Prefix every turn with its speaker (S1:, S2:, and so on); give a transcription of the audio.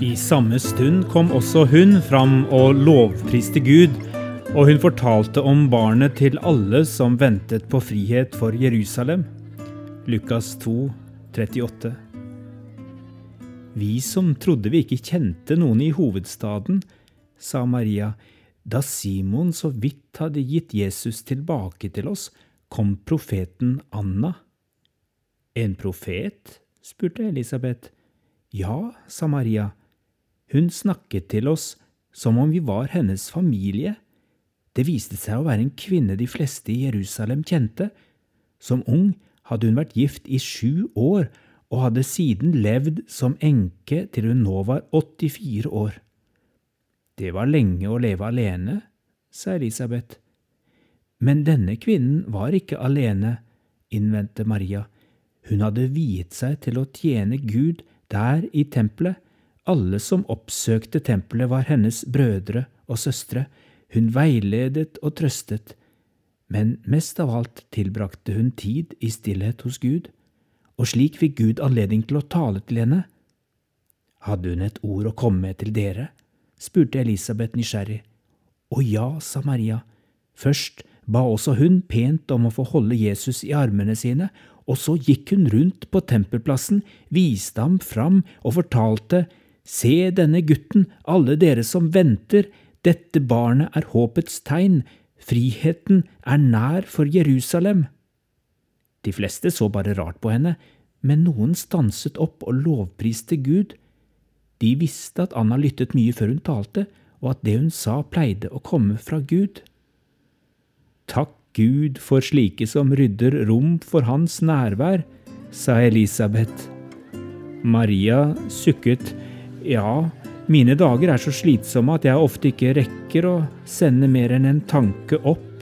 S1: I samme stund kom også hun fram og lovpriste Gud, og hun fortalte om barnet til alle som ventet på frihet for Jerusalem. Lukas 2, 38. Vi som trodde vi ikke kjente noen i hovedstaden, sa Maria, da Simon så vidt hadde gitt Jesus tilbake til oss, kom profeten Anna. En profet? spurte Elisabeth. Ja, sa Maria. Hun snakket til oss som om vi var hennes familie. Det viste seg å være en kvinne de fleste i Jerusalem kjente. Som ung hadde hun vært gift i sju år og hadde siden levd som enke til hun nå var 84 år. Det var lenge å leve alene, sa Elisabeth. Men denne kvinnen var ikke alene, innvendte Maria. Hun hadde viet seg til å tjene Gud der i tempelet alle som oppsøkte tempelet, var hennes brødre og søstre. Hun veiledet og trøstet, men mest av alt tilbrakte hun tid i stillhet hos Gud, og slik fikk Gud anledning til å tale til henne. Hadde hun et ord å komme med til dere? spurte Elisabeth nysgjerrig. Å ja, sa Maria. Først ba også hun pent om å få holde Jesus i armene sine, og så gikk hun rundt på tempelplassen, viste ham fram og fortalte Se denne gutten, alle dere som venter, dette barnet er håpets tegn, friheten er nær for Jerusalem. De fleste så bare rart på henne, men noen stanset opp og lovpriste Gud. De visste at Anna lyttet mye før hun talte, og at det hun sa pleide å komme fra Gud. Takk Gud for slike som rydder rom for hans nærvær, sa Elisabeth. Maria sukket. Ja, mine dager er så slitsomme at jeg ofte ikke rekker å sende mer enn en tanke opp